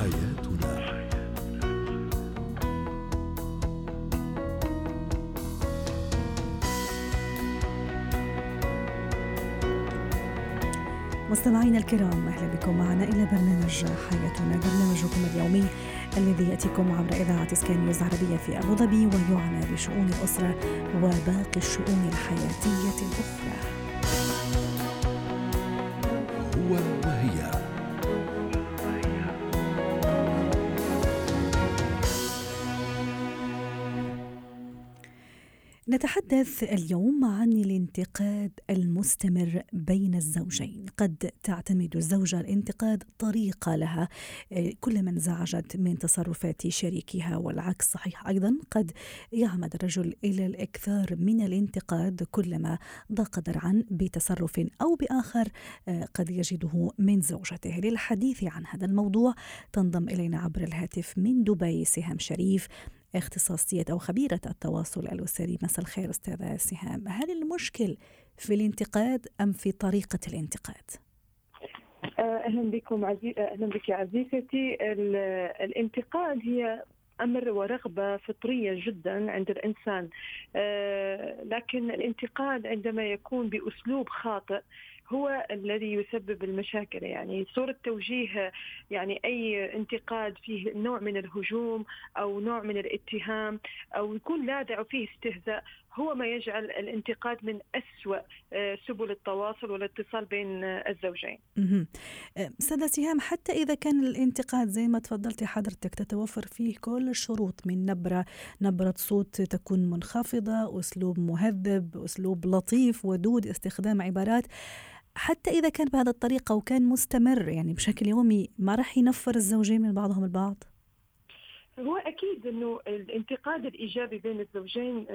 حياتنا مستمعينا الكرام أهلا بكم معنا إلى برنامج حياتنا برنامجكم اليومي الذي يأتيكم عبر إذاعة سكاي نيوز عربية في أبو ظبي ويعنى بشؤون الأسرة وباقي الشؤون الحياتية الأخرى. هو نتحدث اليوم عن الانتقاد المستمر بين الزوجين. قد تعتمد الزوجة الانتقاد طريقة لها. آه، كلما انزعجت من تصرفات شريكها والعكس صحيح. أيضا قد يعمد الرجل إلى الإكثار من الانتقاد كلما ضاق درعا بتصرف أو بآخر آه، قد يجده من زوجته. للحديث عن هذا الموضوع تنضم إلينا عبر الهاتف من دبي سهام شريف. اختصاصية أو خبيرة التواصل الأسري. مساء الخير أستاذة سهام. هل المشكل في الانتقاد أم في طريقة الانتقاد؟ أهلا بكم عزيز أهلا بك عزيزتي. الانتقاد هي أمر ورغبة فطرية جدا عند الإنسان. آه، لكن الانتقاد عندما يكون بأسلوب خاطئ هو الذي يسبب المشاكل. يعني صورة توجيه يعني أي انتقاد فيه نوع من الهجوم أو نوع من الاتهام أو يكون لاذع وفيه استهزاء هو ما يجعل الانتقاد من أسوأ آه، سبل التواصل والاتصال بين الزوجين. سادة سهام حتى إذا كان الانتقاد زي ما تفضلتي حضرتك تتوفر فيه كل الشروط من نبرة نبرة صوت تكون منخفضة أسلوب مهذب أسلوب لطيف ودود استخدام عبارات. حتى إذا كان بهذه الطريقة وكان مستمر يعني بشكل يومي ما راح ينفر الزوجين من بعضهم البعض؟ هو أكيد إنه الانتقاد الإيجابي بين الزوجين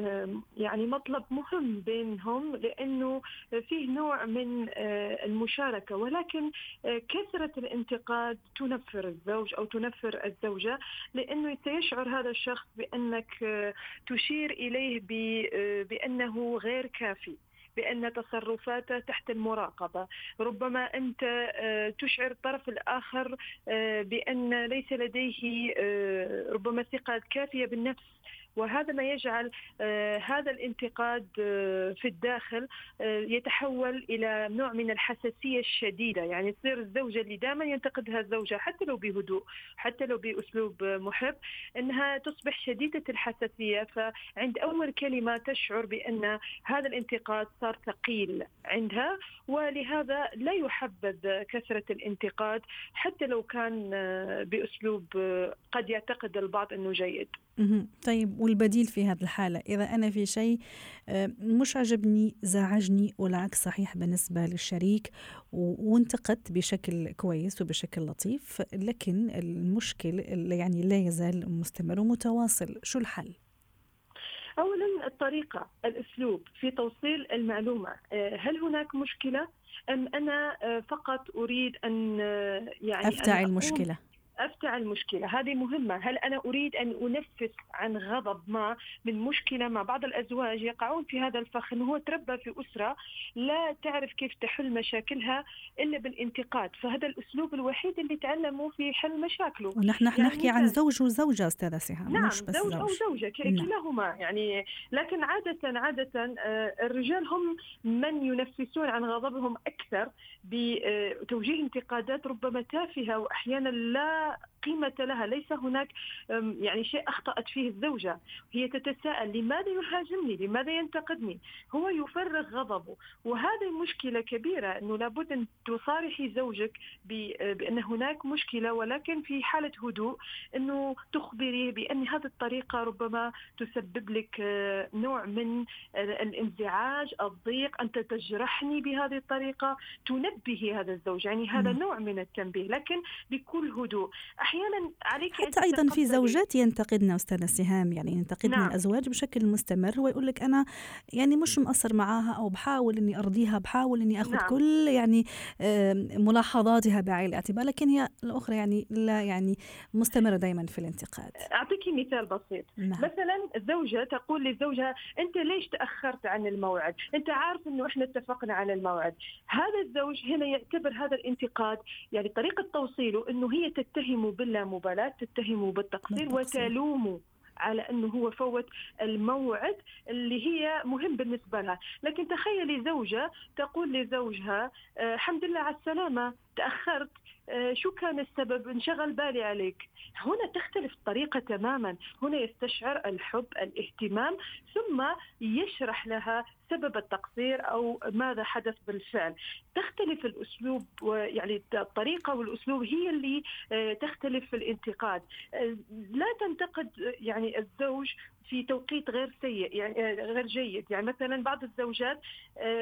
يعني مطلب مهم بينهم لأنه فيه نوع من آه، المشاركة ولكن آه، كثرة الانتقاد تنفر الزوج أو تنفر الزوجة لأنه سيشعر هذا الشخص بأنك آه، تشير إليه بأنه غير كافي بأن تصرفاته تحت المراقبة. ربما أنت آه، تشعر الطرف الآخر آه، بأن ليس لديه آه، ربما ثقة كافية بالنفس. وهذا ما يجعل آه، هذا الانتقاد آه، في الداخل آه، يتحول إلى نوع من الحساسية الشديدة يعني تصير الزوجة اللي دائما ينتقدها الزوجة حتى لو بهدوء حتى لو بأسلوب محب إنها تصبح شديدة الحساسية فعند أول كلمة تشعر بأن هذا الانتقاد صار ثقيل عندها ولهذا لا يحبذ كثرة الانتقاد حتى لو كان بأسلوب قد يعتقد البعض أنه جيد. طيب والبديل في هذه الحالة؟ إذا أنا في شيء آه، مش عجبني زعجني والعكس صحيح بالنسبة للشريك وانتقدت بشكل كويس وبشكل لطيف لكن المشكل يعني لا يزال مستمر ومتواصل. شو الحل؟ اولا الطريقة الأسلوب في توصيل المعلومة. آه، هل هناك مشكلة؟ أم أنا آه، فقط أريد أن يعني أفتعل المشكلة. افتعل المشكلة. هذه مهمة. هل أنا أريد أن أنفس عن غضب ما من مشكلة مع بعض الأزواج يقعون في هذا الفخ إنه هو تربى في أسرة لا تعرف كيف تحل مشاكلها إلا بالانتقاد. فهذا الأسلوب الوحيد اللي تعلموا في حل مشاكله. ونحن يعني نحكي عن زوج وزوجة أستاذة سهام نعم مش بس زوج, زوج. أو زوجه نعم. كلاهما. يعني لكن عاده عادة آه، الرجال هم من ينفسون عن غضبهم أكثر بتوجيه انتقادات ربما تافهة وأحيانا لا قيمة لها. ليس هناك يعني شيء أخطأت فيه الزوجة. هي تتساءل لماذا يهاجمني؟ لماذا ينتقدني؟ هو يفرغ غضبه. وهذه مشكلة كبيرة أنه لابد أن تصارحي زوجك بأن هناك مشكلة ولكن في حالة هدوء أنه تخبريه بأن هذه الطريقة ربما تسبب لك آه، نوع من الانزعاج الضيق أنت تجرحني بهذه الطريقة تنبهي هذا الزوج. يعني هذا نوع من التنبيه. لكن بكل هدوء أحيانا عليك حتى أيضا في زوجات ينتقدنا أستاذة سهام يعني ينتقدنا نعم. الأزواج بشكل مستمر ويقول لك أنا يعني مش مقصر معاها أو بحاول إني أرضيها بحاول إني أخذ نعم. كل يعني ملاحظاتها بعين الاعتبار لكن هي الأخرى يعني لا يعني مستمرة دائما في الانتقاد اعطيكي مثال بسيط نعم. مثلا الزوجه تقول لزوجها أنت ليش تأخرت عن الموعد أنت عارف إنه إحنا اتفقنا على الموعد هذا الزوج هنا يعتبر هذا الانتقاد يعني طريقة توصيله إنه هي تتهمه باللامبالاة تتهمه بالتقصير وتلومه على أنه هو فوت الموعد اللي هي مهم بالنسبة لها، لكن تخيلي زوجة تقول لزوجها آه، الحمد لله على السلامة تأخرت شو كان السبب؟ انشغل بالي عليك. هنا تختلف الطريقة تماما. هنا يستشعر الحب الاهتمام ثم يشرح لها سبب التقصير أو ماذا حدث بالفعل. تختلف الأسلوب يعني الطريقة والأسلوب هي اللي آه، تختلف في الانتقاد. آه، لا تنتقد يعني الزوج في توقيت غير سيء يعني غير جيد. يعني مثلا بعض الزوجات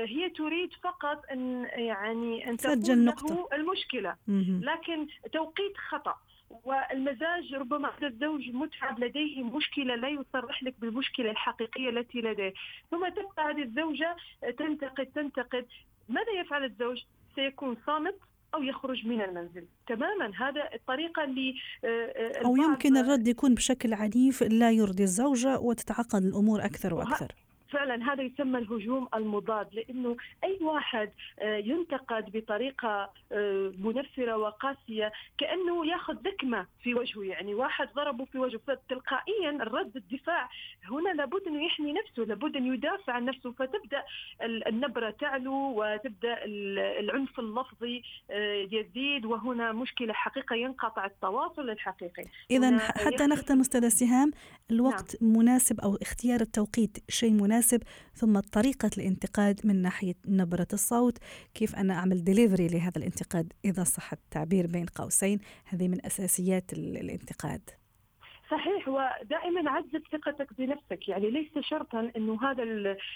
هي تريد فقط أن يعني أن تسجل نقطة. المشكلة. لكن توقيت خطأ. والمزاج ربما هذا الزوج متعب لديه مشكلة لا يصرح لك بالمشكلة الحقيقية التي لديه. ثم تبقى هذه الزوجة تنتقد تنتقد. ماذا يفعل الزوج؟ سيكون صامت أو يخرج من المنزل. تماما هذا الطريقة اللي آه، آه، أو يمكن الرد يكون بشكل عنيف لا يرضي الزوجة وتتعقد الأمور أكثر وأكثر. فعلا هذا يسمى الهجوم المضاد لأنه أي واحد آه، ينتقد بطريقة منفرة وقاسية كأنه يأخذ ذكمه في وجهه. يعني واحد ضربه في وجهه فتلقائيا الرد الدفاع هنا لابد إنه يحمي نفسه لابد ان يدافع عن نفسه. فتبدأ النبرة تعلو وتبدأ العنف اللفظي آه، يزيد. وهنا مشكلة حقيقه ينقطع التواصل الحقيقي. اذا حتى نختم أستاذة سهام الوقت نعم. مناسب أو اختيار التوقيت شيء مناسب ثم طريقة الانتقاد من ناحية نبرة الصوت كيف أنا أعمل ديليفري لهذا الانتقاد إذا صح التعبير بين قوسين. هذه من أساسيات الانتقاد. صحيح ودائما عزز ثقتك بنفسك. يعني ليس شرطا إنه هذا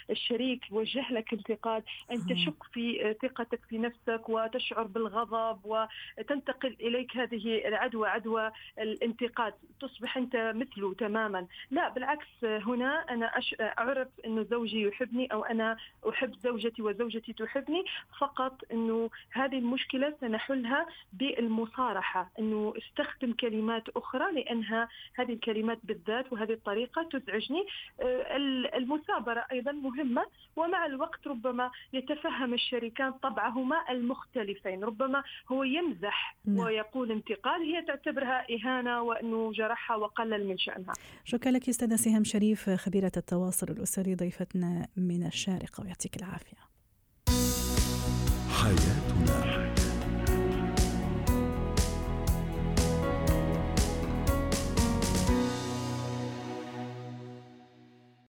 الشريك يوجه لك انتقاد. ان تشك في ثقتك في نفسك وتشعر بالغضب وتنتقل إليك هذه العدوى عدوى الانتقاد. تصبح أنت مثله تماما. لا بالعكس هنا أنا أعرف إنه زوجي يحبني أو أنا أحب زوجتي وزوجتي تحبني. فقط إنه هذه المشكلة سنحلها بالمصارحة. إنه استخدم كلمات أخرى لأنها هذه الكلمات بالذات وهذه الطريقة تزعجني. آه، المثابرة أيضا مهمة ومع الوقت ربما يتفهم الشريكان طبعهما المختلفين. ربما هو يمزح نعم. ويقول انتقاد هي تعتبرها إهانة وأنه جرحها وقلل من شأنها. شكرا لك أستاذة سهام شريف خبيرة التواصل الأسري ضيفتنا من الشارقة ويعطيك العافية. حياتنا.